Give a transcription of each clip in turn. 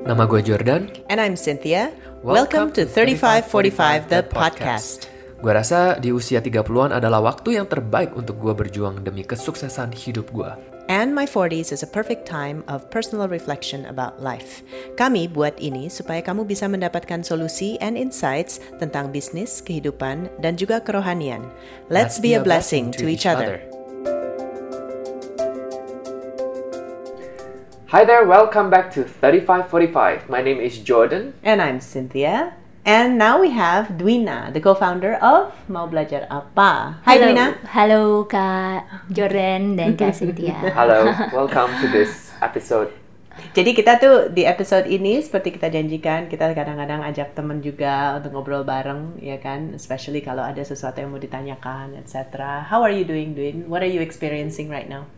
Nama gue Jordan. And I'm Cynthia. Welcome, to 3545 The Podcast. Gue rasa di usia 30-an adalah waktu yang terbaik untuk gue berjuang demi kesuksesan hidup gue. And my 40s is a perfect time of personal reflection about life. Kami buat ini supaya kamu bisa mendapatkan solusi and insights tentang bisnis, kehidupan, dan juga kerohanian. Let's, be, a blessing, to each other. Hi there, welcome back to 3545. My name is Jordan. And I'm Cynthia. And now we have Dwina, the co-founder of Mau Belajar Apa. Hai Halo, Dwina. halo Kak Jordan dan Kak Cynthia. Hello, welcome to this episode. Jadi kita tuh di episode ini seperti kita janjikan kita kadang-kadang ajak temen juga untuk ngobrol bareng ya kan, especially kalau ada sesuatu yang mau ditanyakan, etc. How are you doing, Dwin? What are you experiencing right now?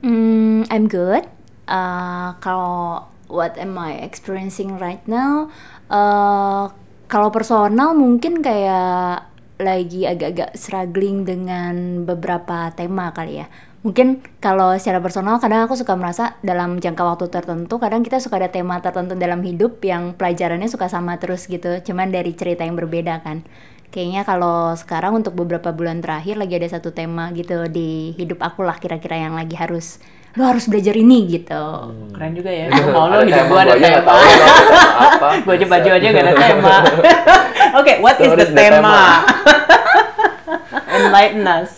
Hmm, I'm good. Uh, kalau what am I experiencing right now? Uh, kalau personal mungkin kayak lagi agak-agak struggling dengan beberapa tema kali ya. Mungkin kalau secara personal kadang aku suka merasa dalam jangka waktu tertentu kadang kita suka ada tema tertentu dalam hidup yang pelajarannya suka sama terus gitu. Cuman dari cerita yang berbeda kan. Kayaknya kalau sekarang untuk beberapa bulan terakhir lagi ada satu tema gitu di hidup aku lah kira-kira yang lagi harus lo harus belajar ini gitu. Keren juga ya. Mau lo hidup gua ada nggak tema. Gua aja baju aja gak ada tema. Oke, what is So the is the tema? tema. Enlighten us.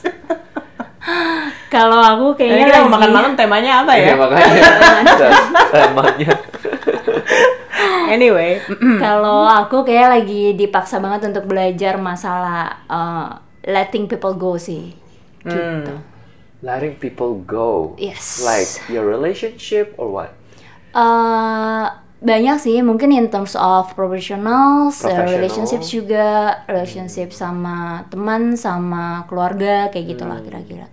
Kalau aku kayaknya kita lagi mau makan malam temanya apa Iya ya? makanya temanya. Anyway, kalau aku kayak lagi dipaksa banget untuk belajar masalah uh, letting people go sih. Gitu. Letting people go. Yes. Like your relationship or what? Uh, banyak sih mungkin in terms of professionals, uh, Professional. relationships juga, relationship sama teman, sama keluarga kayak gitulah kira-kira.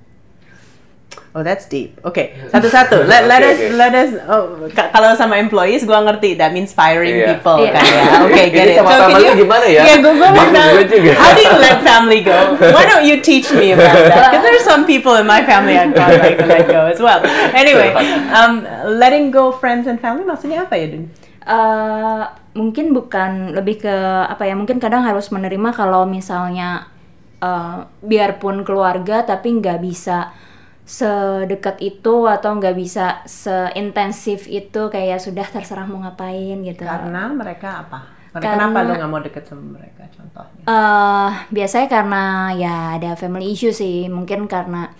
Oh, that's deep. Oke, satu-satu. Let, let us, oke. let us. Oh, ka- kalau sama employees, gua ngerti. That means firing Iya. people, Iya. kan ya. Oke, get Ini it. sama can family you- gimana ya? Yeah, gue gue mau tahu. gue juga. How do you let family go? Why don't you teach me about that? Because there's some people in my family I'd probably like to let go as well. Anyway, um, letting go friends and family maksudnya apa ya, Dun? Eh, mungkin bukan lebih ke apa ya mungkin kadang harus menerima kalau misalnya eh, biarpun keluarga tapi nggak bisa sedekat itu atau nggak bisa seintensif itu kayak sudah terserah mau ngapain gitu Karena mereka apa? Mereka Karena- kenapa lo nggak mau deket sama mereka? Contohnya. eh biasanya karena ya ada family issue sih mungkin karena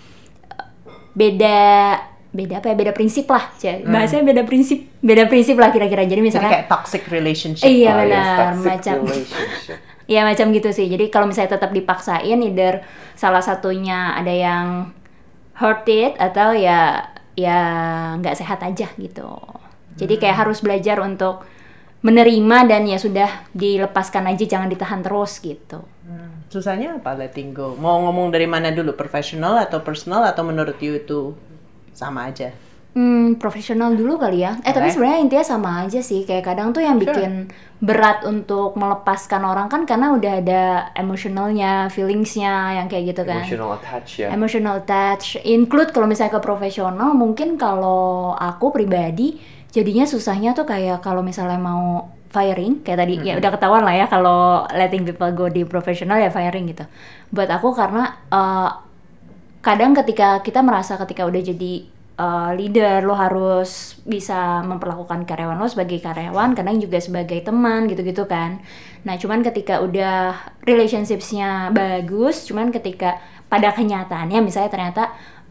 eh, beda beda apa ya beda prinsip lah Cya. bahasanya beda prinsip beda prinsip lah kira-kira jadi Jadi misalkan kayak toxic relationship. Iya yes, benar, macam. Iya macam gitu sih. Jadi kalau misalnya tetap dipaksain, either salah satunya ada yang hurt it atau ya ya nggak sehat aja gitu. Jadi kayak harus belajar untuk menerima dan ya sudah dilepaskan aja, jangan ditahan terus gitu. Hmm, Susahnya apa letting go? Mau ngomong dari mana dulu? Profesional atau personal atau menurut you itu sama aja? Hmm, profesional dulu kali ya. Eh tapi sebenarnya intinya sama aja sih. Kayak kadang tuh yang bikin berat untuk melepaskan orang kan karena udah ada emotionalnya, feelingsnya yang kayak gitu kan. Emotional attach ya. Emotional touch include kalau misalnya ke profesional mungkin kalau aku pribadi jadinya susahnya tuh kayak kalau misalnya mau firing kayak tadi ya udah ketahuan lah ya kalau letting people go di profesional ya firing gitu. Buat aku karena eh, kadang ketika kita merasa ketika udah jadi uh, leader lo harus bisa memperlakukan karyawan lo sebagai karyawan kadang juga sebagai teman gitu-gitu kan. Nah cuman ketika udah relationshipsnya bagus cuman ketika pada kenyataannya misalnya ternyata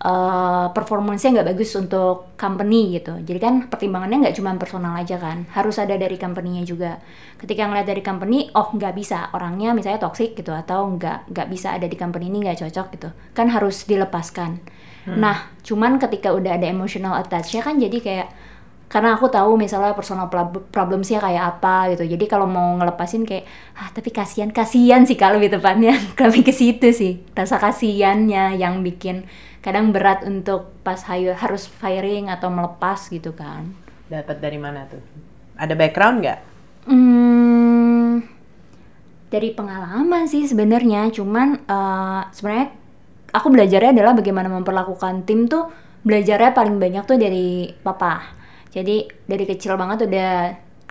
uh, performance-nya nggak bagus untuk company gitu. Jadi kan pertimbangannya nggak cuma personal aja kan harus ada dari company-nya juga. Ketika ngeliat dari company oh nggak bisa orangnya misalnya toxic gitu atau nggak nggak bisa ada di company ini nggak cocok gitu. Kan harus dilepaskan nah cuman ketika udah ada emotional attach-nya kan jadi kayak karena aku tahu misalnya personal prob- problemsnya kayak apa gitu. Jadi kalau mau ngelepasin kayak ah tapi kasihan kasihan sih kalau lebih tepatnya. Lebih ke situ sih rasa kasihannya yang bikin kadang berat untuk pas hayu harus firing atau melepas gitu kan. Dapat dari mana tuh? Ada background nggak? Hmm, dari pengalaman sih sebenarnya, cuman eh, sebenarnya aku belajarnya adalah bagaimana memperlakukan tim tuh belajarnya paling banyak tuh dari papa. Jadi dari kecil banget udah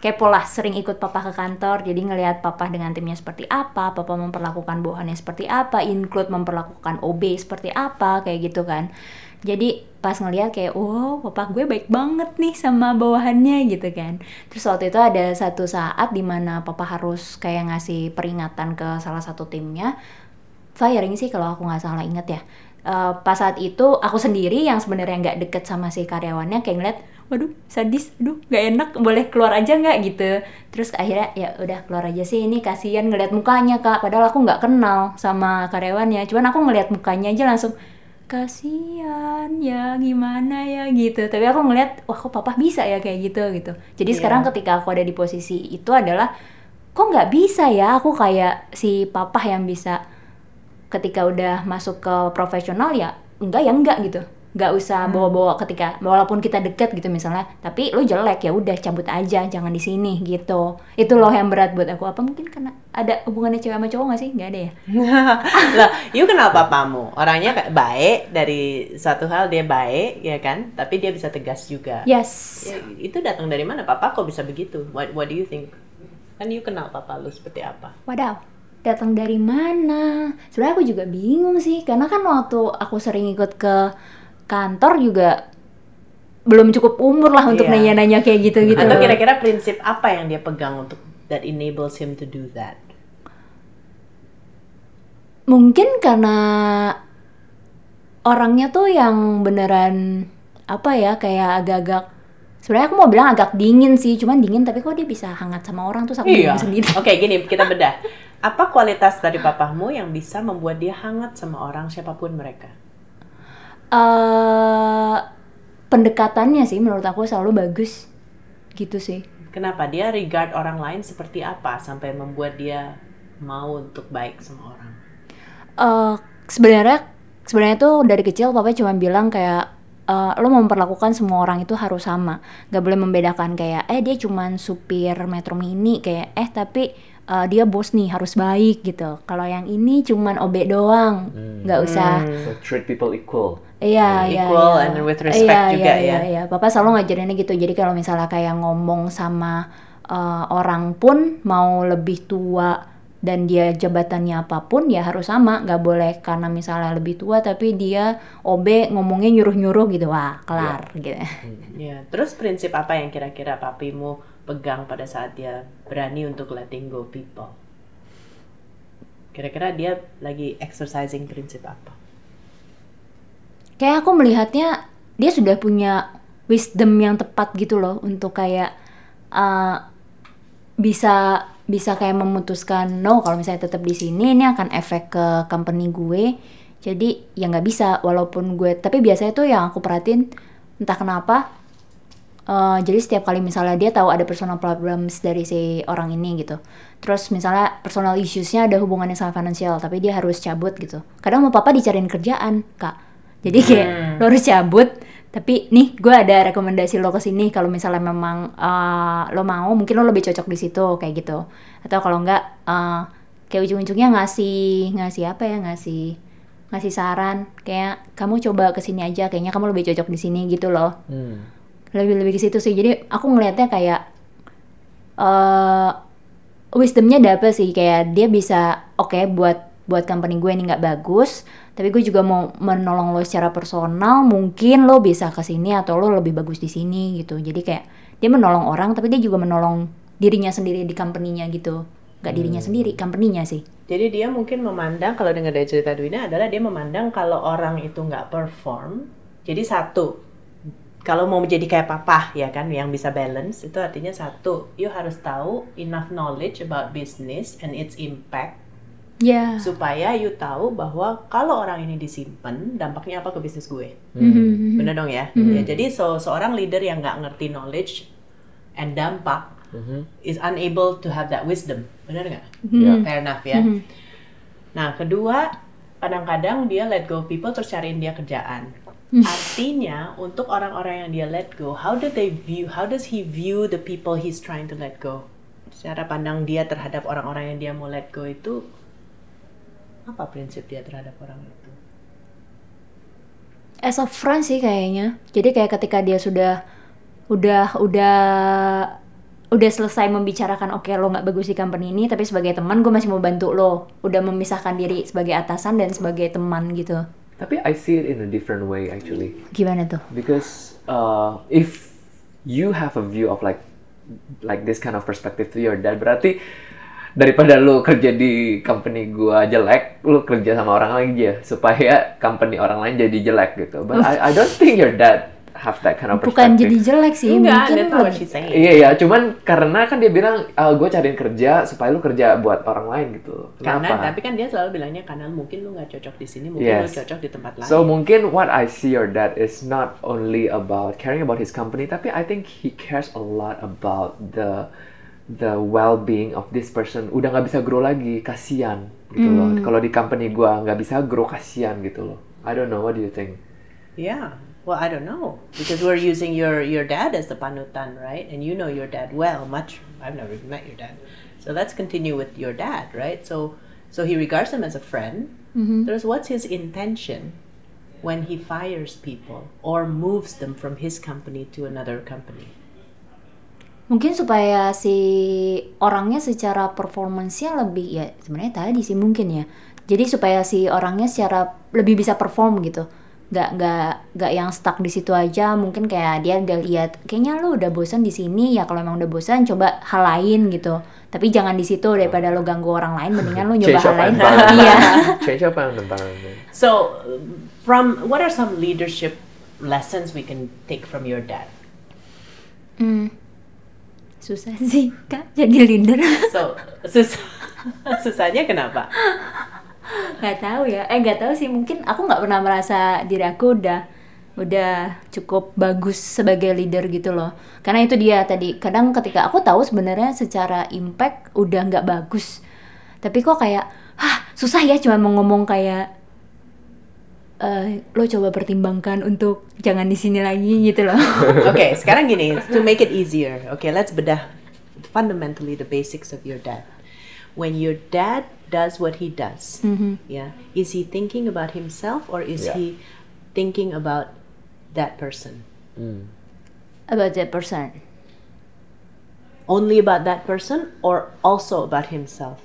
kepo lah sering ikut papa ke kantor. Jadi ngelihat papa dengan timnya seperti apa papa memperlakukan bawahannya seperti apa include memperlakukan OB seperti apa kayak gitu kan. Jadi pas ngelihat kayak wow papa gue baik banget nih sama bawahannya gitu kan. Terus waktu itu ada satu saat di mana papa harus kayak ngasih peringatan ke salah satu timnya firing sih kalau aku nggak salah inget ya. Uh, pas saat itu aku sendiri yang sebenarnya nggak deket sama si karyawannya kayak ngeliat waduh sadis aduh nggak enak boleh keluar aja nggak? Gitu. Terus akhirnya ya udah keluar aja sih ini kasihan ngeliat mukanya kak. Padahal aku nggak kenal sama karyawannya cuman aku ngeliat mukanya aja langsung kasihan ya gimana ya? Gitu. Tapi aku ngeliat wah kok papa bisa ya? Kayak gitu gitu. Jadi yeah. sekarang ketika aku ada di posisi itu adalah kok nggak bisa ya? Aku kayak si papa yang bisa ketika udah masuk ke profesional ya enggak ya enggak gitu. Nggak usah hmm. bawa-bawa ketika walaupun kita deket gitu misalnya tapi lu jelek ya udah cabut aja jangan di sini gitu. Itu loh yang berat buat aku. Apa mungkin karena ada hubungannya cewek sama cowok gak sih? Nggak ada ya? Lah you kenal papamu orangnya kayak baik dari satu hal dia baik ya kan? Tapi dia bisa tegas juga. Yes. Ya, itu datang dari mana? Papa kok bisa begitu? What, what do you think? Kan you kenal papa lu seperti apa? Wadaw datang dari mana? Sebenarnya aku juga bingung sih, karena kan waktu aku sering ikut ke kantor juga belum cukup umur lah untuk iya. nanya-nanya kayak gitu-gitu. Atau kira-kira prinsip apa yang dia pegang untuk that enables him to do that? Mungkin karena orangnya tuh yang beneran apa ya kayak agak-agak sebenarnya aku mau bilang agak dingin sih, cuman dingin tapi kok dia bisa hangat sama orang tuh sama iya. sendiri. Oke, okay, gini kita bedah. Apa kualitas dari papamu yang bisa membuat dia hangat sama orang siapa pun mereka? uh, pendekatannya sih menurut aku selalu bagus. Gitu sih. Kenapa? Dia regard orang lain seperti apa sampai membuat dia mau untuk baik sama orang? Uh, sebenarnya sebenarnya tuh dari kecil papa cuma bilang kayak uh, lo memperlakukan semua orang itu harus sama. Nggak boleh membedakan kayak eh dia cuma supir metro mini kayak eh tapi uh, dia bos nih harus baik gitu kalau yang ini cuma obek doang hmm. nggak hmm. usah so, treat people equal Iya, iya, equal iya. and with respect iya, juga iya, ya. Iya, iya. Papa selalu ngajarinnya gitu. Jadi kalau misalnya kayak ngomong sama uh, orang pun mau lebih tua dan dia jabatannya apa pun ya harus sama nggak boleh karena misalnya lebih tua tapi dia OB ngomongnya nyuruh-nyuruh gitu wah kelar yeah. gitu. Ya, terus prinsip apa yang kira-kira papimu pegang pada saat dia berani untuk letting go people? Kira-kira dia lagi exercising prinsip apa? kayak aku melihatnya dia sudah punya wisdom yang tepat gitu loh untuk kayak uh, bisa bisa kayak memutuskan no kalau misalnya tetap di sini ini akan efek ke company gue jadi ya nggak bisa walaupun gue tapi biasanya tuh yang aku perhatiin entah kenapa uh, jadi setiap kali misalnya dia tahu ada personal problems dari si orang ini gitu terus misalnya personal issuesnya ada hubungannya sama financial tapi dia harus cabut gitu kadang mau papa dicariin kerjaan kak jadi kayak hmm. lo harus cabut tapi nih gue ada rekomendasi lo ke sini kalau misalnya memang uh, lo mau mungkin lo lebih cocok di situ kayak gitu atau kalau enggak uh, kayak ujung-ujungnya ngasih ngasih apa ya ngasih ngasih saran kayak kamu coba ke sini aja kayaknya kamu lebih cocok di sini gitu loh hmm. Lebih lebih ke situ sih. Jadi aku ngelihatnya kayak uh, wisdomnya dapet sih. Kayak dia bisa oke okay, buat buat company gue ini nggak bagus tapi gue juga mau menolong lo secara personal. Mungkin lo bisa ke sini atau lo lebih bagus di sini gitu. Jadi kayak dia menolong orang tapi dia juga menolong dirinya sendiri di company-nya gitu. Nggak dirinya hmm. sendiri company-nya sih. Jadi dia mungkin memandang kalau dengar dari cerita Dwina adalah dia memandang kalau orang itu nggak perform jadi satu kalau mau menjadi kayak papa ya kan yang bisa balance itu artinya satu you harus tahu enough knowledge about business and its impact yeah. supaya you tahu bahwa kalau orang ini disimpan dampaknya apa ke bisnis gue mm-hmm. bener dong ya, mm-hmm. ya jadi so seorang leader yang nggak ngerti knowledge and dampak mm-hmm. is unable to have that wisdom bener nggak mm-hmm. fair enough ya mm-hmm. nah kedua kadang-kadang dia let go people terus cariin dia kerjaan. Artinya untuk orang-orang yang dia let go, how do they view, how does he view the people he's trying to let go? Cara pandang dia terhadap orang-orang yang dia mau let go itu apa prinsip dia terhadap orang itu? As a friend sih kayaknya. Jadi kayak ketika dia sudah udah udah udah selesai membicarakan oke lo nggak bagus di company ini tapi sebagai teman gue masih mau bantu lo udah memisahkan diri sebagai atasan dan sebagai teman gitu Tapi I see it in a different way actually. gimana tuh Because uh, if you have a view of like like this kind of perspective to your dad, berarti daripada lu kerja di company gua jelek, lu kerja sama orang lain aja supaya company orang lain jadi jelek gitu. But I, I don't think your dad have that kind of perspective. bukan jadi jelek sih Enggak, mungkin that's not what lebih- she's saying. Iya ya, cuman karena kan dia bilang gue cariin kerja supaya lu kerja buat orang lain gitu. Karena Kenapa? tapi kan dia selalu bilangnya karena mungkin lu nggak cocok di sini, mungkin Yes. lu cocok di tempat lain. So mungkin what I see your dad is not only about caring about his company, tapi I think he cares a lot about the the well-being of this person. Udah nggak bisa grow lagi, kasihan gitu loh. Kalau di company gua nggak bisa grow, kasihan gitu loh. I don't know, what do you think? Yeah. Well, I don't know because we're using your your dad as the panutan, right? And you know your dad well. Much I've never even met your dad, so let's continue with your dad, right? So so he regards him as a friend. There's what's his intention when he fires people or moves them from his company to another company. mungkin supaya si orangnya secara performance-nya lebih ya sebenarnya tadi sih mungkin ya jadi supaya si orangnya secara lebih bisa perform gitu nggak nggak nggak yang stuck di situ aja mungkin kayak dia udah lihat kayaknya lu udah bosan di sini ya kalau emang udah bosan coba hal lain gitu tapi jangan di situ daripada lo ganggu orang lain mendingan lu nyoba hal lain iya Change up. So, from what are some leadership lessons we can take from your dad? Hmm. susah sih kak jadi leader So, sus susahnya kenapa? Nggak tahu ya. Eh nggak tahu sih. Mungkin aku nggak pernah merasa diri aku udah udah cukup bagus sebagai leader gitu loh. Karena itu dia tadi. Kadang ketika aku tahu sebenarnya secara impact udah nggak bagus. Tapi kok kayak hah susah ya cuma mau ngomong kayak eh lo coba pertimbangkan untuk jangan di sini lagi gitu loh. Okay, sekarang gini, to make it easier. Okay, let's bedah fundamentally the basics of your dad. When your dad does what he does, mm-hmm. yeah, is he thinking about himself or is Yeah. he thinking about that person? Mm. about that person Only about that person or also about himself?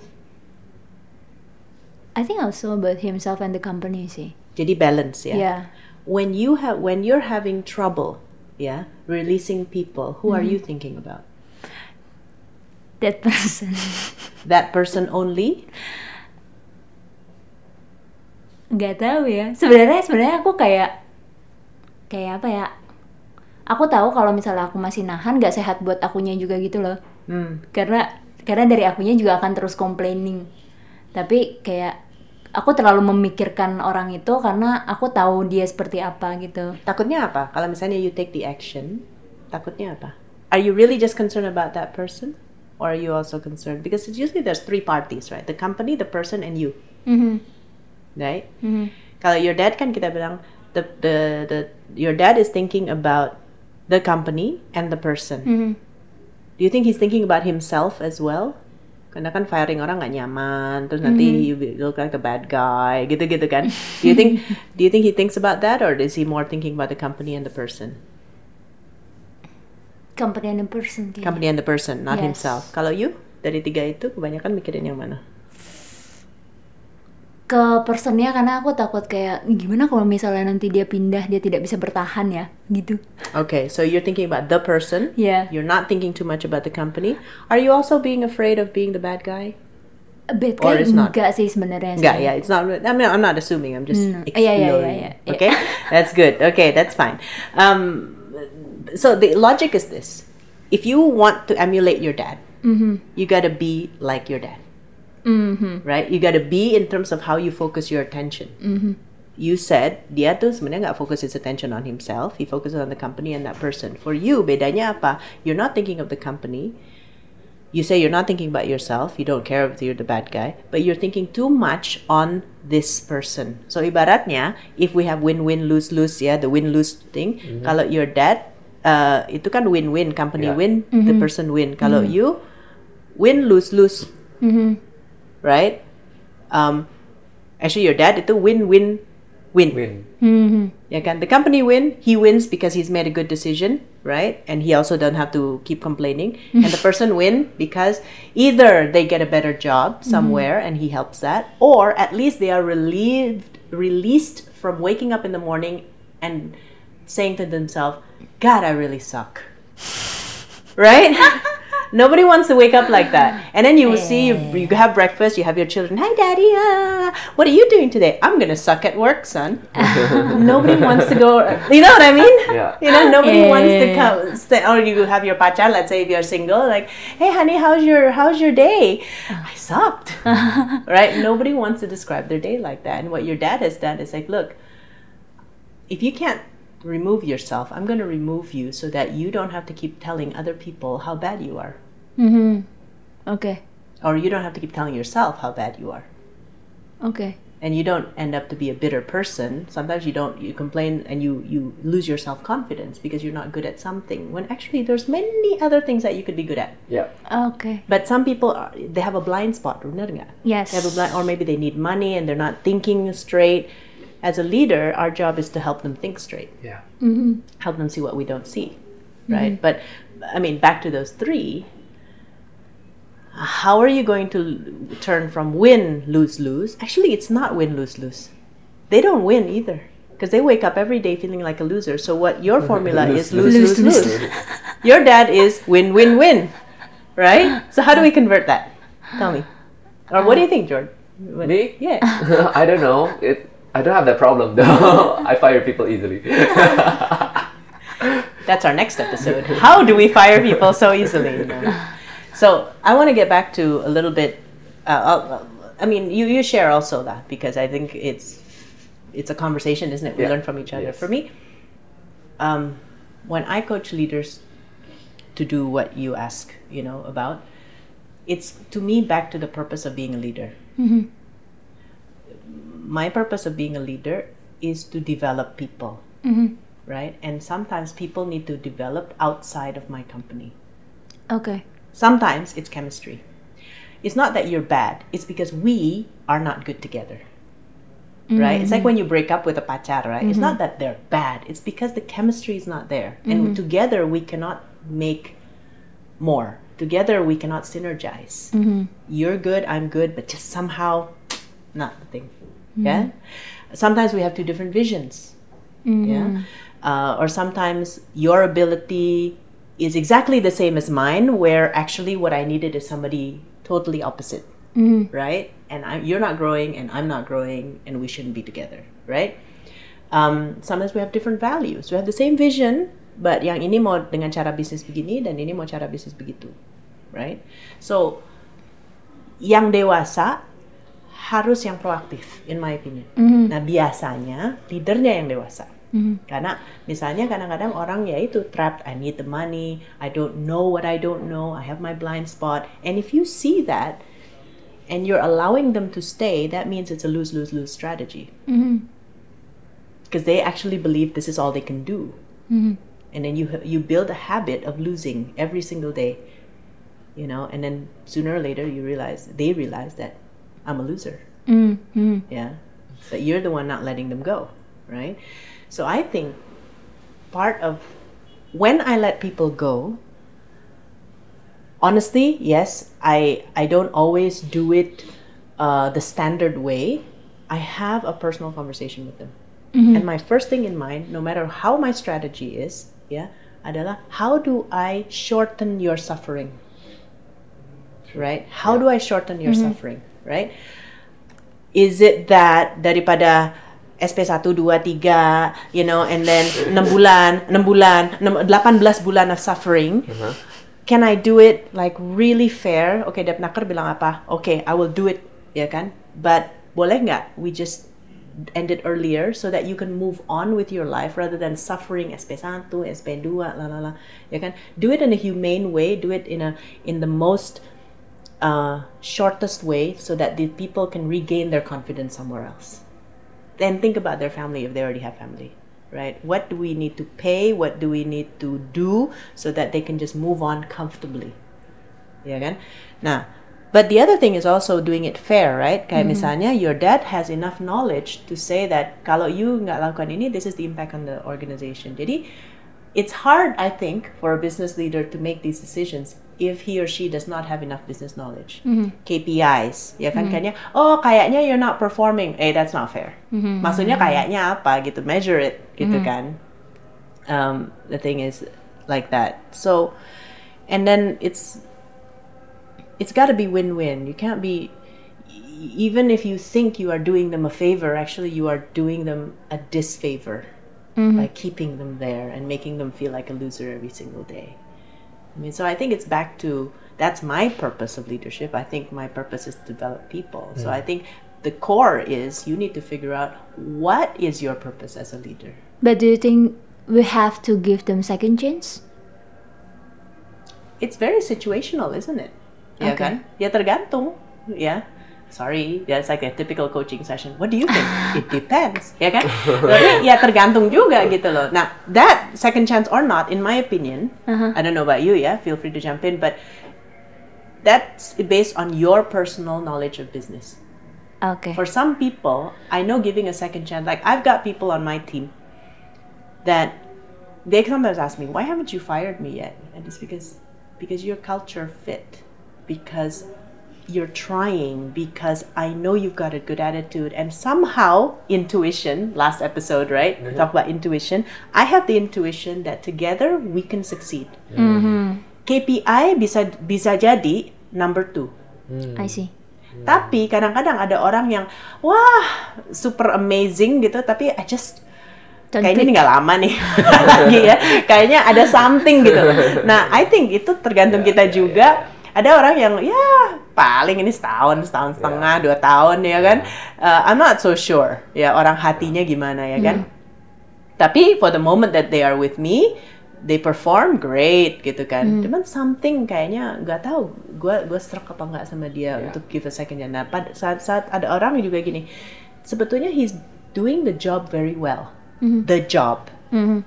I think also about himself and the company sih Jadi balance, yeah. yeah When you have when you're having trouble, yeah, releasing people, who are mm-hmm. you thinking about? That person That person only? nggak tahu ya sebenarnya sebenarnya aku kayak kayak apa ya aku tahu kalau misalnya aku masih nahan nggak sehat buat akunya juga gitu loh Hmm. karena karena dari akunya juga akan terus complaining tapi kayak aku terlalu memikirkan orang itu karena aku tahu dia seperti apa gitu Takutnya apa? Kalau misalnya you take the action, takutnya apa? Are you really just concerned about that person? Or are you also concerned? Because it's usually there's three parties, right? The company, the person, and you, Mhm. right? Mhm. Kalau your dad kan kita bilang the the the your dad is thinking about the company and the person. Mhm. Do you think he's thinking about himself as well? Karena kan firing orang nggak nyaman, terus nanti you be- look like the bad guy, gitu-gitu kan? do you think do you think he thinks about that, or is he more thinking about the company and the person? Company and the person kayaknya. Company and the person, not Yes. himself. Kalau you dari tiga itu kebanyakan mikirin yang mana? ke personnya karena aku takut kayak gimana kalau misalnya nanti dia pindah dia tidak bisa bertahan ya gitu Okay, so you're thinking about the person. ya You're not thinking too much about the company. Are you also being afraid of being the bad guy? bad Or guy it's not? enggak sih sebenarnya Enggak, yeah, it's not. I mean, I'm not assuming. I'm just Mm. exploring. Yeah, yeah, yeah, yeah, yeah. Okay, that's good. Okay, that's fine. Um, so the logic is this: if you want to emulate your dad, Mm-hmm. you gotta be like your dad, Mhm. right? You gotta be in terms of how you focus your attention. Mm-hmm. You said dia tuh sebenarnya nggak focus his attention on himself. He focuses on the company and that person. For you, bedanya apa? You're not thinking of the company you say you're not thinking about yourself, you don't care if you're the bad guy, but you're thinking too much on this person. So ibaratnya, if we have win-win lose-lose ya, the win-lose thing, kalau your dad uh, itu kan win-win, company Yeah. win, the person win. Kalau you win lose-lose, Mhm. right? Um, actually your dad itu win-win win. Win. Yeah, can the company win? He wins because he's made a good decision, right? And he also doesn't have to keep complaining. and the person win because either they get a better job somewhere and he helps that, or at least they are relieved, released from waking up in the morning and saying to themselves, "God, I really suck." right? Nobody wants to wake up like that. And then you will see, you, you have breakfast, you have your children, hi daddy, ah, what are you doing today? I'm gonna suck at work, son. nobody wants to go, you know what I mean? Yeah. You know, nobody Yeah, wants to come, stay, or you have your pacha, let's say if you're single, like, hey honey, how's your, how's your day? I sucked, right? Nobody wants to describe their day like that. And what your dad has done is like, look, if you can't remove yourself, I'm going to remove you so that you don't have to keep telling other people how bad you are. Mhm. Oke, Or you don't have to keep telling yourself how bad you are. Okay. And you don't end up to be a bitter person. Sometimes you don't, you complain and you, you lose your self confidence because you're not good at something when actually there's many other things that you could be good at. Yeah. Okay. But some people, are, they have a blind spot, benar nggak? Yes. They have a blind, or maybe they need money and they're not thinking straight. As a leader, our job is to help them think straight. Yeah. Mm-hmm. help them see what we don't see mm-hmm. right? But i mean back to those three how are you going to turn from win lose lose? Actually it's not win lose lose. They don't win either because they wake up every day feeling like a loser. So what your formula is lose lose. lose, your dad is win win win right? So how do we convert that? Tell me. Or what do you think george What- Me? yeah. I don't know. It. I don't have that problem though. I fire people easily. That's our next episode. How do we fire people so easily? you know? So I want to get back to a little bit. Uh, uh, I mean, you you share also that because I think it's it's a conversation, isn't it? We Yeah. learn from each other. Yes. For me, um, when I coach leaders to do what you ask, you know, about, it's to me back to the purpose of being a leader. My purpose of being a leader is to develop people mm-hmm. right? And sometimes people need to develop outside of my company. Okay. Sometimes it's chemistry. It's not that you're bad, it's because we are not good together. Right? It's like mm-hmm. when you break up with a pacar, right? It's not mm-hmm. that they're bad, it's because the chemistry is not there. And together we cannot make more. Together we cannot synergize. You're good, I'm good, but just somehow not the thing. Yeah? Sometimes we have two different visions. Yeah. Uh, or sometimes your ability is exactly the same as mine, where actually what I needed is somebody totally opposite. Right? And I, you're not growing, and I'm not growing, and we shouldn't be together. Right? Um, sometimes we have different values. We have the same vision, but yang ini mau dengan cara bisnis begini, dan ini mau cara bisnis begitu. Right? So, yang dewasa harus yang proaktif, in my opinion. Mm-hmm. Nah, biasanya leadernya yang dewasa. Mm-hmm. Karena misalnya kadang-kadang orang ya itu trapped, I need the money, I don't know what I don't know, I have my blind spot. And if you see that and you're allowing them to stay, that means it's a lose-lose-lose strategy. Mm-hmm. Because they actually believe this is all they can do. And then you you build a habit of losing every single day. You know, and then sooner or later you realize they realize that I'm a loser. Mm-hmm. Yeah. But you're the one not letting them go, right? So I think part of when I let people go, honestly, yes, I I don't always do it uh, the standard way. I have a personal conversation with them, mm-hmm. and my first thing in mind, no matter how my strategy is, yeah, adalah how do I shorten your suffering, right? How do I shorten your mm-hmm. suffering, right? is it that daripada SP 1, 2, 3, you know, and then 6 bulan, 6 bulan, 6, 18 bulan of suffering, can I do it like really fair? Okay, Dep Nakar bilang apa? Okay, I will do it, ya kan? But boleh nggak we just end it earlier so that you can move on with your life rather than suffering SP 1, SP 2, la la la, ya kan? Do it in a humane way, do it in a in the most uh, shortest way so that the people can regain their confidence somewhere else. Then think about their family if they already have family, right? What do we need to pay? What do we need to do so that they can just move on comfortably? Ya kan? Nah, But the other thing is also doing it fair, right? Kayak misalnya your dad has enough knowledge to say that kalau you nggak lakukan ini, this is the impact on the organization. Jadi it's hard, I think, for a business leader to make these decisions if he or she does not have enough business knowledge. Mm-hmm. KPIs, ya kan? Mm-hmm. Kayaknya, oh kayaknya you're not performing. Eh, that's not fair. Mm-hmm. Maksudnya kayaknya apa gitu? Measure it, gitu kan? Um, the thing is like that. So, and then it's it's got to be win-win. You can't be even if you think you are doing them a favor, actually you are doing them a disfavor by keeping them there and making them feel like a loser every single day. I mean, so I think it's back to that's my purpose of leadership. I think my purpose is to develop people. So I think the core is you need to figure out what is your purpose as a leader. But do you think we have to give them second chance? it's very situational, isn't it? Ya Okay. kan? Ya tergantung, ya. Sorry, that's like a typical coaching session. What do you think? It depends, ya kan? Tapi ya tergantung juga gitu loh. Nah, that second chance or not, in my opinion, uh-huh. I don't know about you, ya. Feel free to jump in, but that's based on your personal knowledge of business. Oke. For some people, I know giving a second chance. Like I've got people on my team that they sometimes ask me, "Why haven't you fired me yet?" And it's because because your culture fit, because you're trying, because I know you've got a good attitude, and somehow intuition. Last episode, right? We talk about intuition. I have the intuition that together we can succeed. KPI bisa bisa jadi number two. I see. Tapi kadang-kadang ada orang yang wah super amazing gitu, tapi I just Don't kayaknya ini nggak lama nih lagi ya. Kayaknya ada something gitu. Nah, I think itu tergantung Yeah, kita yeah, juga. Ada orang yang ya paling ini setahun, setahun setengah, dua tahun ya kan. Uh, I'm not so sure ya orang hatinya gimana ya kan. Tapi for the moment that they are with me, they perform great gitu kan. Cuman something kayaknya nggak tahu gue gue serak apa nggak sama dia Yeah. untuk give a second chance. Nah, pada saat saat ada orang yang juga gini, sebetulnya he's doing the job very well, the job.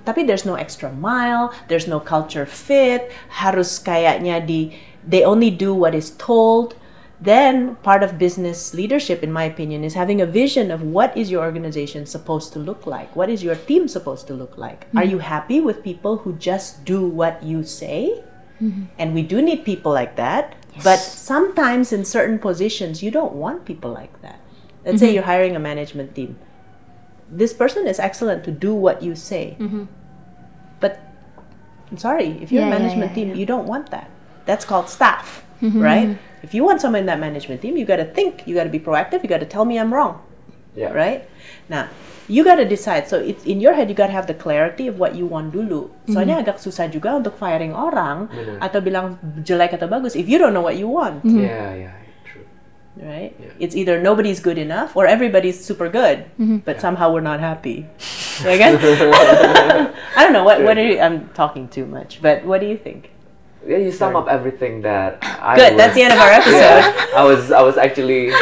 Tapi there's no extra mile, there's no culture fit, harus kayaknya di they only do what is told. Then part of business leadership, in my opinion, is having a vision of what is your organization supposed to look like? What is your team supposed to look like? Are you mm-hmm. happy with people who just do what you say? Mm-hmm. And we do need people like that. But sometimes in certain positions, you don't want people like that. Let's say mm-hmm. you're hiring a management team. This person is excellent to do what you say. But I'm sorry, if you're Yeah, a management yeah, team, yeah. you don't want that. That's called staff, mm-hmm. right? If you want someone in that management team, you got to think, you got to be proactive, you got to tell me I'm wrong, Yeah. right? Now, you got to decide. So it's in your head, you got to have the clarity of what you want dulu. Soalnya mm-hmm. agak susah juga untuk firing orang Bener. atau bilang jelek atau bagus if you don't know what you want, mm-hmm. Yeah, yeah, true. right? Yeah. It's either nobody's good enough or everybody's super good, but somehow we're not happy. Ya kan? I don't know what what are you, I'm talking too much, but what do you think? Yeah, you sum up everything that I Good, that's was- the end of our episode. Yeah, I was I was actually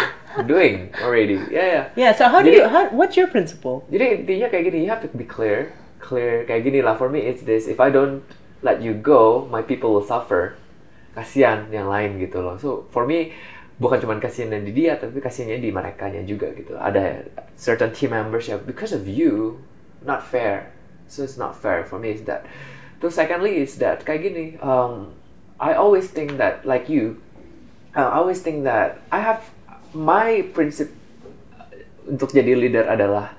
doing already. Yeah, yeah. Yeah, so how do Jadi- you how, what's your principle? Jadi intinya kayak gini, you have to be clear, clear kayak gini lah. For me, it's this: if I don't let you go, my people will suffer. Kasihan yang lain gitu loh. So for me, bukan cuma kasihan di dia, tapi kasihannya di mereka juga gitu. Ada certain team members ya, because of you, not fair. So it's not fair for me. Is that. Terus secondly is that kayak gini. Um, I always think that like you, uh, I always think that I have my principle untuk jadi leader adalah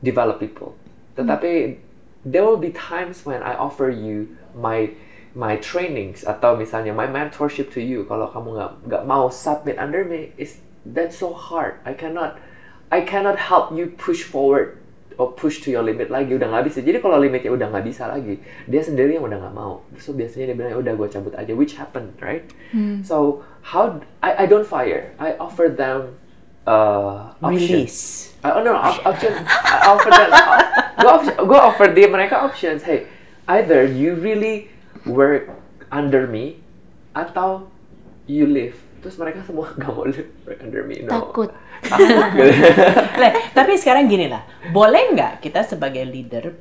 develop people. Tetapi there will be times when I offer you my my trainings atau misalnya my mentorship to you kalau kamu nggak nggak mau submit under me is that's so hard. I cannot I cannot help you push forward or push to your limit lagi udah nggak bisa. Jadi kalau limitnya udah nggak bisa lagi, dia sendiri yang udah nggak mau. So biasanya dia bilang "Ya udah gue cabut aja, which happened, right? So how I I don't fire. I offer them uh, options. Release. Uh, oh no, op- option. I offer them. Go, option, go offer dia mereka options. Hey, either you really work under me, atau you leave. Terus mereka semua nggak mau live work under me. No. Takut. Leh, tapi sekarang gini lah, boleh nggak kita sebagai leader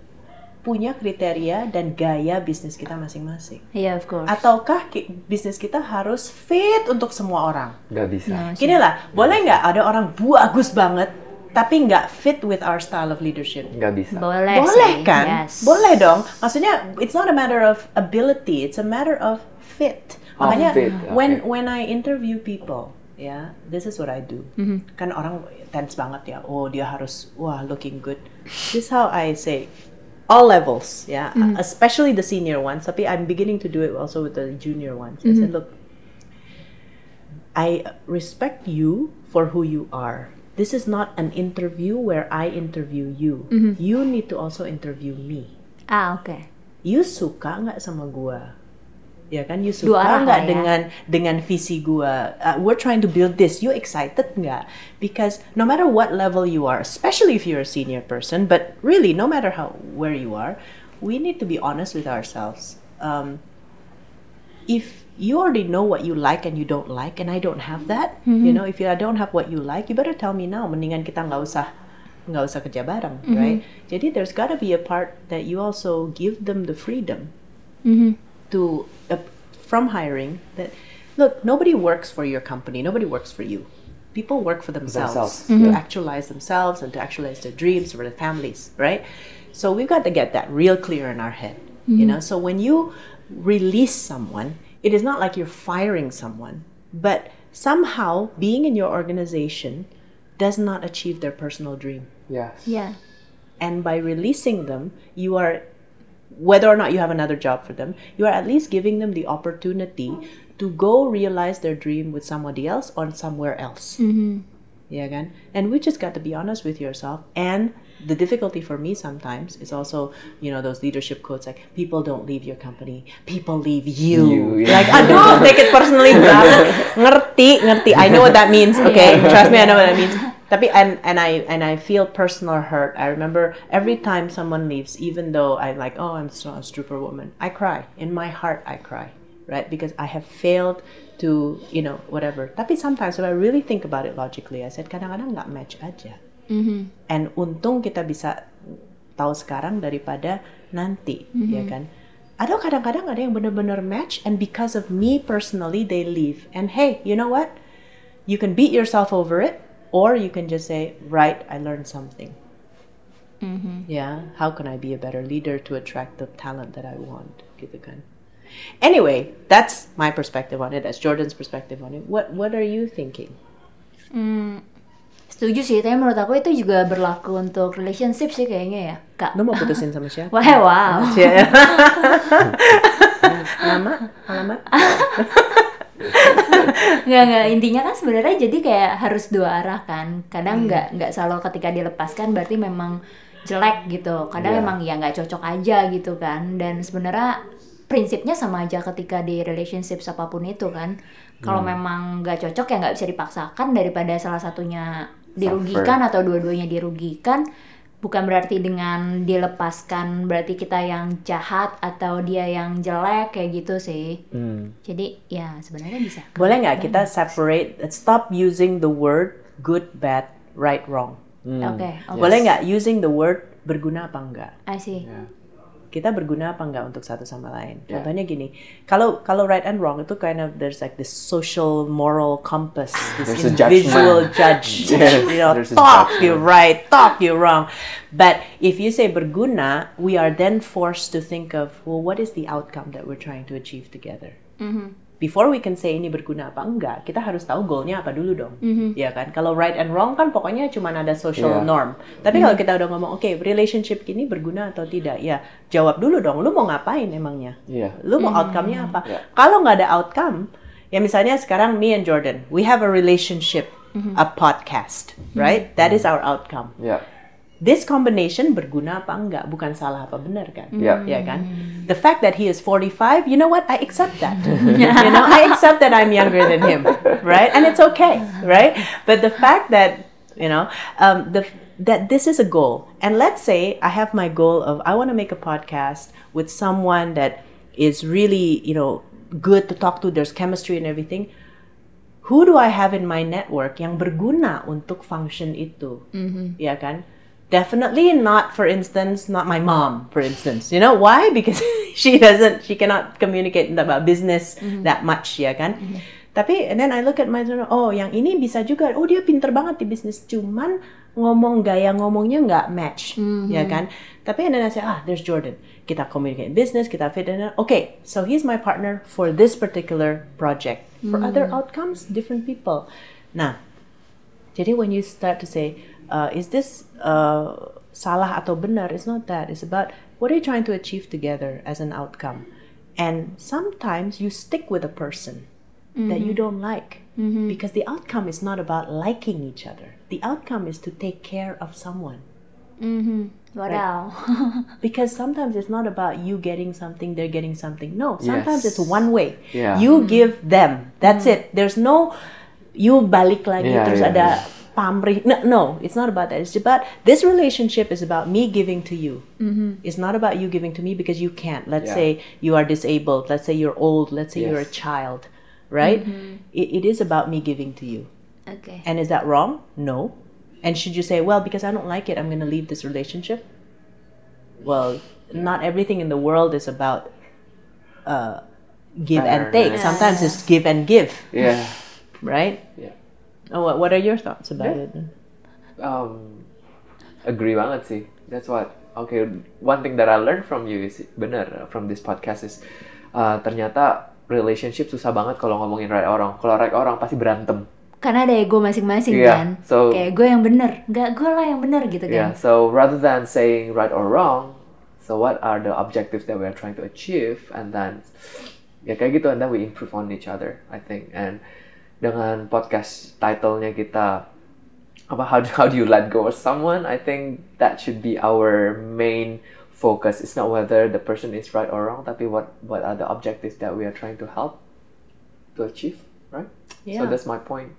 punya kriteria dan gaya bisnis kita masing-masing. Iya, of course. Ataukah ki- bisnis kita harus fit untuk semua orang? Nggak bisa. No, sih. Gini lah, boleh nggak ada orang bagus banget tapi nggak fit with our style of leadership? Nggak bisa. Boleh, Boleh sih. kan? Yes. Boleh dong. Maksudnya it's not a matter of ability, it's a matter of fit. Oh, Makanya fit, when okay. when I interview people, ya, this is what I do. Mm-hmm. Kan orang tense banget ya. Oh, dia harus wah looking good. This is how I say all levels, ya, Mm-hmm. especially the senior ones. Tapi I'm beginning to do it also with the junior ones. I Mm-hmm. said, look, I respect you for who you are. This is not an interview where I interview you. Mm-hmm. You need to also interview me. Ah, oke. You suka nggak sama gua? Ya kan, you suka nggak ya. dengan dengan visi gua? Uh, we're trying to build this. You excited nggak? Because no matter what level you are, especially if you're a senior person, but really no matter how where you are, we need to be honest with ourselves. Um, if you already know what you like and you don't like, and I don't have that, you know, if you I don't have what you like, you better tell me now. Mendingan kita nggak usah nggak usah kerja bareng, right? Jadi there's gotta be a part that you also give them the freedom to uh, from hiring that look nobody works for your company. Nobody works for you. People work for themselves, Themselves, to mm-hmm. actualize themselves and to actualize their dreams for their families right? So we've got to get that real clear in our head you mm-hmm. know? So when you release someone it is not like you're firing someone but somehow being in your organization does not achieve their personal dream. Yes. Yeah. and by releasing them you are whether or not you have another job for them you are at least giving them the opportunity to go realize their dream with somebody else or somewhere else. Mm-hmm. Yeah again. And we just got to be honest with yourself and the difficulty for me sometimes is also you know those leadership quotes like people don't leave your company people leave you, You, yeah. like aduh take it personally banget ngerti ngerti I know what that means okay trust me I know what that means tapi and and I and I feel personal hurt. I remember every time someone leaves, even though I'm like, oh, I'm so a superwoman, I cry in my heart. I cry, right? Because I have failed to, you know, whatever. Tapi sometimes when I really think about it logically, I said kadang-kadang nggak match aja. And untung kita bisa tahu sekarang daripada nanti, ya kan? Ada kadang-kadang ada yang benar-benar match, and because of me personally, they leave. And hey, you know what? You can beat yourself over it, or you can just say, right, I learned something. Yeah, how can I be a better leader to attract the talent that I want? Gitu kan. Anyway, that's my perspective on it. That's Jordan's perspective on it. What What are you thinking? Setuju sih, tapi menurut aku itu juga berlaku untuk relationship sih kayaknya ya, Kak. Lo mau putusin sama siapa? Wah, wow. Lama? Lama? Nggak, nggak. Intinya kan sebenarnya jadi kayak harus dua arah kan. Kadang nggak nggak selalu ketika dilepaskan berarti memang jelek gitu. Kadang Iya. emang ya nggak cocok aja gitu kan. Dan sebenarnya prinsipnya sama aja ketika di relationship apa pun itu kan. Kalau memang nggak cocok ya nggak bisa dipaksakan daripada salah satunya dirugikan atau dua-duanya dirugikan. Bukan berarti dengan dilepaskan berarti kita yang jahat atau dia yang jelek kayak gitu sih. Hmm. Jadi ya sebenarnya bisa. Boleh nggak kita separate, stop using the word good, bad, right, wrong. Oke, oke. Boleh nggak using the word berguna apa enggak? I see. Ya. Kita berguna apa enggak untuk satu sama lain? Yeah. Contohnya gini, kalau kalau right and wrong itu kind of there's like this social moral compass, this There's individual judge. Yes, you know, talk you're right, talk you're wrong. But if you say berguna, we are then forced to think of well, what is the outcome that we're trying to achieve together? Before we can say ini berguna apa enggak, kita harus tahu goalnya apa dulu dong, ya kan? Kalau right and wrong kan pokoknya cuma ada social Yeah. norm. Tapi kalau kita udah ngomong, oke, relationship ini berguna atau tidak, ya jawab dulu dong. Lu mau ngapain emangnya? Iya. Lu mau outcome-nya apa? Yeah. Kalau nggak ada outcome, ya misalnya sekarang me and Jordan, we have a relationship, a podcast, right? That is our outcome. Ya. This combination berguna apa enggak? Bukan salah apa benar kan? Ya. Ya kan? The fact that he is 45, you know what? I accept that. you know, I accept that I'm younger than him, right? And it's okay, right? But the fact that, you know, um, the that this is a goal. And let's say I have my goal of I want to make a podcast with someone that is really, you know, good to talk to, there's chemistry and everything. Who do I have in my network yang berguna untuk function itu? Ya kan? Definitely not for instance not my mom for instance. You know why? Because she doesn't she cannot communicate about business that much ya kan? Tapi and then I look at my son oh yang ini bisa juga. Oh dia pinter banget di bisnis cuman ngomong gaya ngomongnya nggak match ya kan? Tapi and then I say ah there's Jordan. Kita communicate business kita fit in. Okay so he's my partner for this particular project. For other outcomes different people. Nah jadi when you start to say, uh, is this uh, salah atau benar? It's not that. It's about what are you trying to achieve together as an outcome. And sometimes you stick with a person that you mm-hmm. don't like mm-hmm. because the outcome is not about liking each other. The outcome is to take care of someone. Mm-hmm. Wadaw. Because sometimes it's not about you getting something, they're getting something. No, sometimes Yes. it's one way. Yeah. You give them. That's it. There's no you balik lagi Yeah, terus yeah, ada yeah. Pamrih. No, no, it's not about that. It's about this relationship is about me giving to you. It's not about you giving to me because you can't. Let's Yeah. say you are disabled. Let's say you're old. Let's say you're a child. Right? It, it is about me giving to you. Okay. And is that wrong? No. And should you say, well, because I don't like it, I'm going to leave this relationship? Well, not everything in the world is about uh, give and take. Fairness. Sometimes it's give and give, Yeah. right? Yeah. Oh, what, what are your thoughts about it? Um, agree banget sih. That's what. Okay, one thing that I learned from you is bener uh, from this podcast is uh, ternyata relationship susah banget kalau ngomongin right orang. Kalau right orang pasti berantem. Karena ada ego masing-masing Iya, kan. so- Kayak gue yang bener, nggak gue lah yang bener gitu Yeah. kan. So rather than saying right or wrong, so what are the objectives that we are trying to achieve, and then ya kayak gitu, and then we improve on each other, I think. And dengan podcast title-nya kita apa how do, how do you let go of someone? I think that should be our main focus. It's not whether the person is right or wrong, tapi what what are the objectives that we are trying to help to achieve, right? So Yeah. that's my point.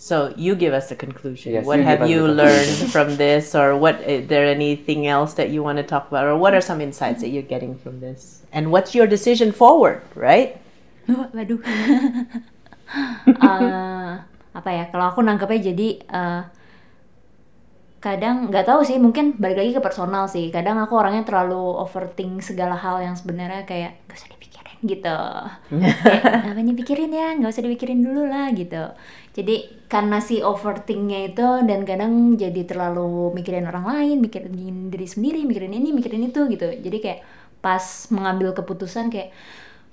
So you give us the conclusion. Yes, what you have you learned from this, or what? Is there anything else that you want to talk about, or what are some insights that you're getting from this? And what's your decision forward, right? Waduh. Eh, apa ya? Kalau aku nangkepnya jadi eh, kadang nggak tahu sih, mungkin balik lagi ke personal sih. Kadang aku orangnya terlalu overthink segala hal yang sebenarnya kayak gak usah dipikirin gitu. Kayak, Ngapain dipikirin ya? Nggak usah dipikirin dulu lah gitu. Jadi karena si overthinknya itu dan kadang jadi terlalu mikirin orang lain, mikirin diri sendiri, mikirin ini, mikirin itu gitu. Jadi kayak pas mengambil keputusan kayak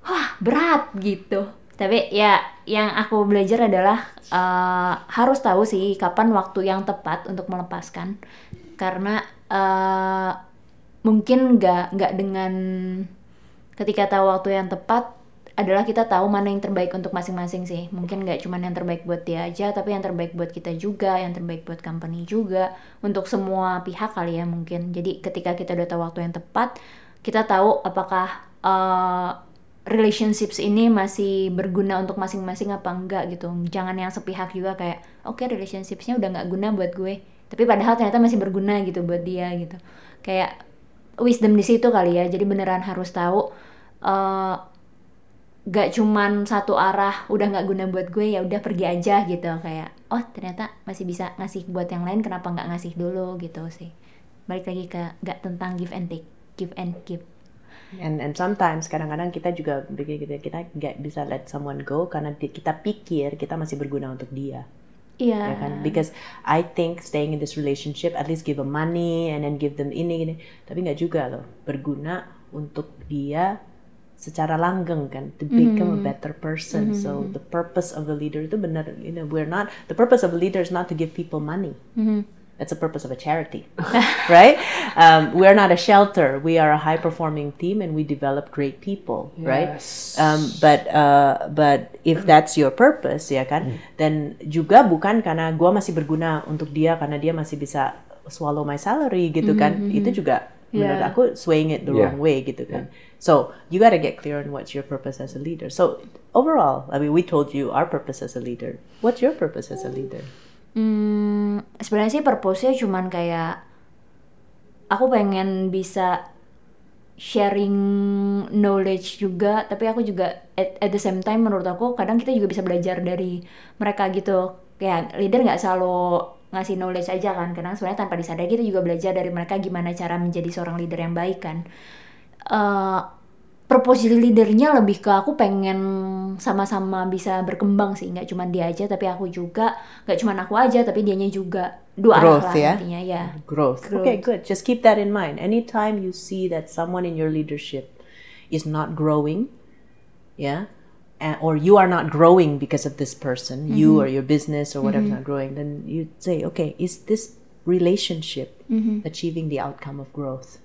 wah berat gitu tapi ya yang aku belajar adalah eh, harus tahu sih kapan waktu yang tepat untuk melepaskan. Karena eh, mungkin nggak nggak dengan ketika tahu waktu yang tepat adalah kita tahu mana yang terbaik untuk masing-masing sih. Mungkin nggak cuma yang terbaik buat dia aja tapi yang terbaik buat kita juga yang terbaik buat company juga untuk semua pihak kali ya mungkin. Jadi ketika kita udah tahu waktu yang tepat kita tahu apakah eh, relationships ini masih berguna untuk masing-masing apa enggak gitu. Jangan yang sepihak juga kayak oke relationshipsnya udah nggak guna buat gue. Tapi padahal ternyata masih berguna gitu buat dia gitu. Kayak wisdom di situ kali ya. Jadi beneran harus tahu eh gak cuman satu arah udah nggak guna buat gue ya udah pergi aja gitu. Kayak oh ternyata masih bisa ngasih buat yang lain kenapa nggak ngasih dulu? gitu sih. Balik lagi ke gak tentang give and take give and give And and sometimes kadang-kadang kita juga gitu, kita nggak bisa let someone go karena di- kita pikir kita masih berguna untuk dia. iya ya kan? Because I think staying in this relationship at least give them money and then give them ini gini. Tapi nggak juga loh berguna untuk dia secara langgeng kan to become a better person. So the purpose of the leader itu benar you know we're not the purpose of a leader is not to give people money. That's the purpose of a charity, right? Um, we're not a shelter. We are a high performing team and we develop great people, right? Yes. Um, but uh, but if that's your purpose ya kan dan juga bukan karena gua masih berguna untuk dia karena dia masih bisa swallow my salary gitu kan itu juga menurut Yeah. aku swaying it the Yeah. wrong way gitu kan so you gotta get clear on what's your purpose as a leader so overall I mean we told you our purpose as a leader what's your purpose as a leader Hmm, sebenarnya sih purpose-nya cuman kayak aku pengen bisa sharing knowledge juga, tapi aku juga at, at the same time menurut aku kadang kita juga bisa belajar dari mereka gitu. Kayak leader nggak selalu ngasih knowledge aja kan karena sebenarnya tanpa disadari kita juga belajar dari mereka gimana cara menjadi seorang leader yang baik kan Eh jadi leadernya lebih ke aku pengen sama-sama bisa berkembang sih nggak cuma dia aja tapi aku juga nggak cuma aku aja tapi dianya juga dua arah Growth lah ya? intinya ya Growth. Okay, good. Just keep that in mind. Anytime you see that someone in your leadership is not growing, yeah, and, or you are not growing because of this person, you or your business or whatever is not growing, then you say, okay, is this relationship achieving the outcome of growth?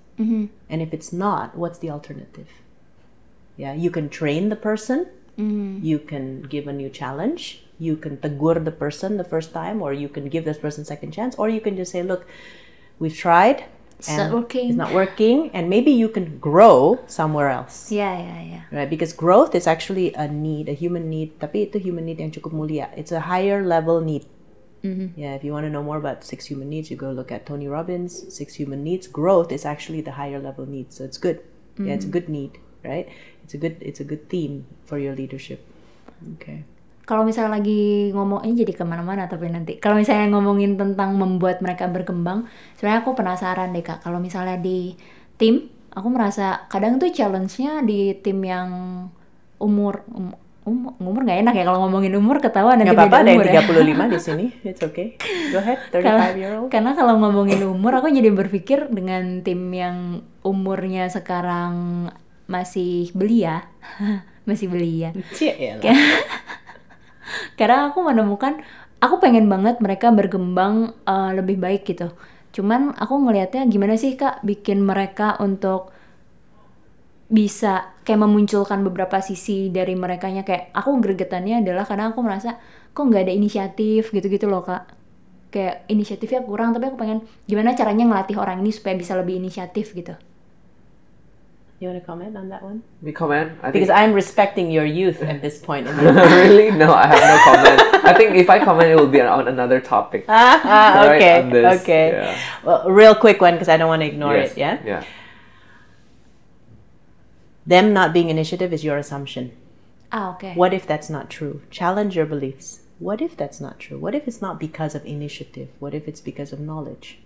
And if it's not, what's the alternative? Yeah, you can train the person. Mm-hmm. You can give a new challenge. You can tagur the person the first time, or you can give this person second chance, or you can just say, "Look, we've tried, It's not working." It's not working, and maybe you can grow somewhere else." yeah yeah yeah Right, because growth is actually a need, a human need. Tapi itu human need yang cukup mulia. It's a higher level need. Mm-hmm. Yeah, if you want to know more about six human needs, you go look at Tony Robbins. Six human needs. Growth is actually the higher level need, so it's good. Yeah, it's a mm-hmm. good need, right? It's a good, it's a good theme for your leadership. Okay. kalau misalnya lagi ngomong ini jadi ke mana-mana tapi nanti kalau misalnya ngomongin tentang membuat mereka berkembang sebenarnya aku penasaran deh kak kalau misalnya di tim aku merasa kadang tuh challenge-nya di tim yang umur um, um- umur nggak enak ya kalau ngomongin umur ketahuan nanti Nggak apa-apa, beda ada umur yang ya. 35 di sini. It's okay. Go ahead, Karena- 35 year old. Karena kalau ngomongin umur, aku jadi berpikir dengan tim yang umurnya sekarang masih belia, masih belia. Cie, Karena aku menemukan, aku pengen banget mereka berkembang eh, lebih baik gitu. Cuman aku ngelihatnya gimana sih kak bikin mereka untuk bisa kayak memunculkan beberapa sisi dari merekanya? Kayak aku gregetannya adalah karena aku merasa kok nggak ada inisiatif? gitu-gitu loh kak. Kayak inisiatifnya kurang tapi aku pengen gimana caranya ngelatih orang ini supaya bisa lebih inisiatif gitu You want to comment on that one? We comment. I think Because I'm respecting your youth at this point. In your really no, I have no comment. I think if I comment, it will be on another topic. ah, ah, Right, okay, this, okay. yeah. Well, real quick one because I don't want to ignore Yes, it. Yeah. Yeah. Them not being initiative is your assumption. ah oke What if that's not true? Challenge your beliefs. What if that's not true? What if it's not because of initiative? What if it's because of knowledge?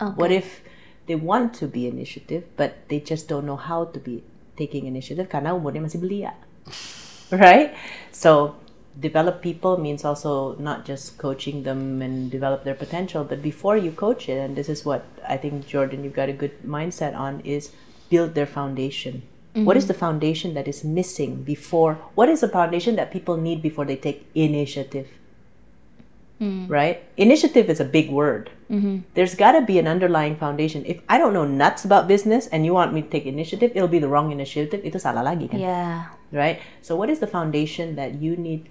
Oke. What if they want to be initiative but they just don't know how to be taking initiative karena umurnya masih belia. Right? So develop people means also not just coaching them and develop their potential, but before you coach it, and this is what I think Jordan you've got a good mindset on is build their foundation. What is mm-hmm. the foundation that is missing before? What is the foundation that people need before they take initiative? Mm. Right? Initiative is a big word. Mm-hmm. There's got to be an underlying foundation. If I don't know nuts about business and you want me to take initiative, it'll be the wrong initiative. Itu salah lagi kan? Yeah. right? So, what is the foundation that you need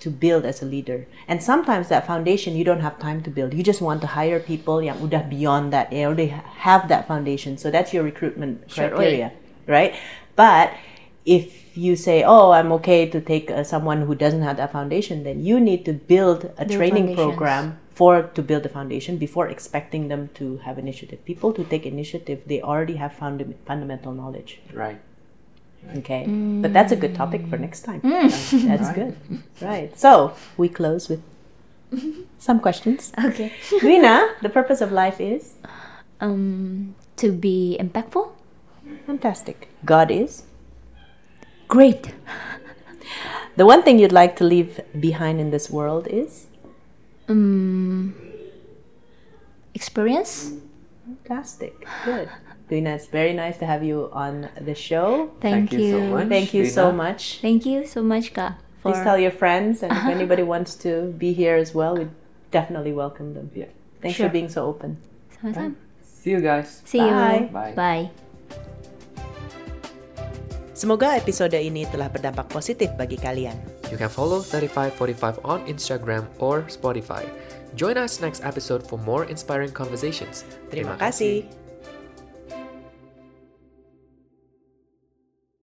to build as a leader? And sometimes that foundation you don't have time to build. You just want to hire people yang udah beyond that. They already have that foundation. So that's your recruitment Sure, criteria, right? But if you say, "Oh, I'm okay to take uh, someone who doesn't have that foundation," then you need to build a Build training program for to build the foundation before expecting them to have initiative. People who take initiative, they already have funda- fundamental knowledge. Right. Okay, but that's a good topic for next time. That's good. Right. So we close with some questions. oke Rina, the purpose of life is um, to be impactful fantastic. God is great the one thing you'd like to leave behind in this world is um, experience fantastic. Good. Rina, it's very nice to have you on the show. thank, Thank you so much. Thank you so much. thank you so much kak for Please tell your friends, and if anybody wants to be here as well, we definitely welcome them. Yeah. Thanks Sure. for being so open. sama-sama See you guys. see Bye. you Bye. bye Semoga episode ini telah berdampak positif bagi kalian. You can follow 3545 on Instagram or Spotify. Join us next episode for more inspiring conversations. Terima kasih.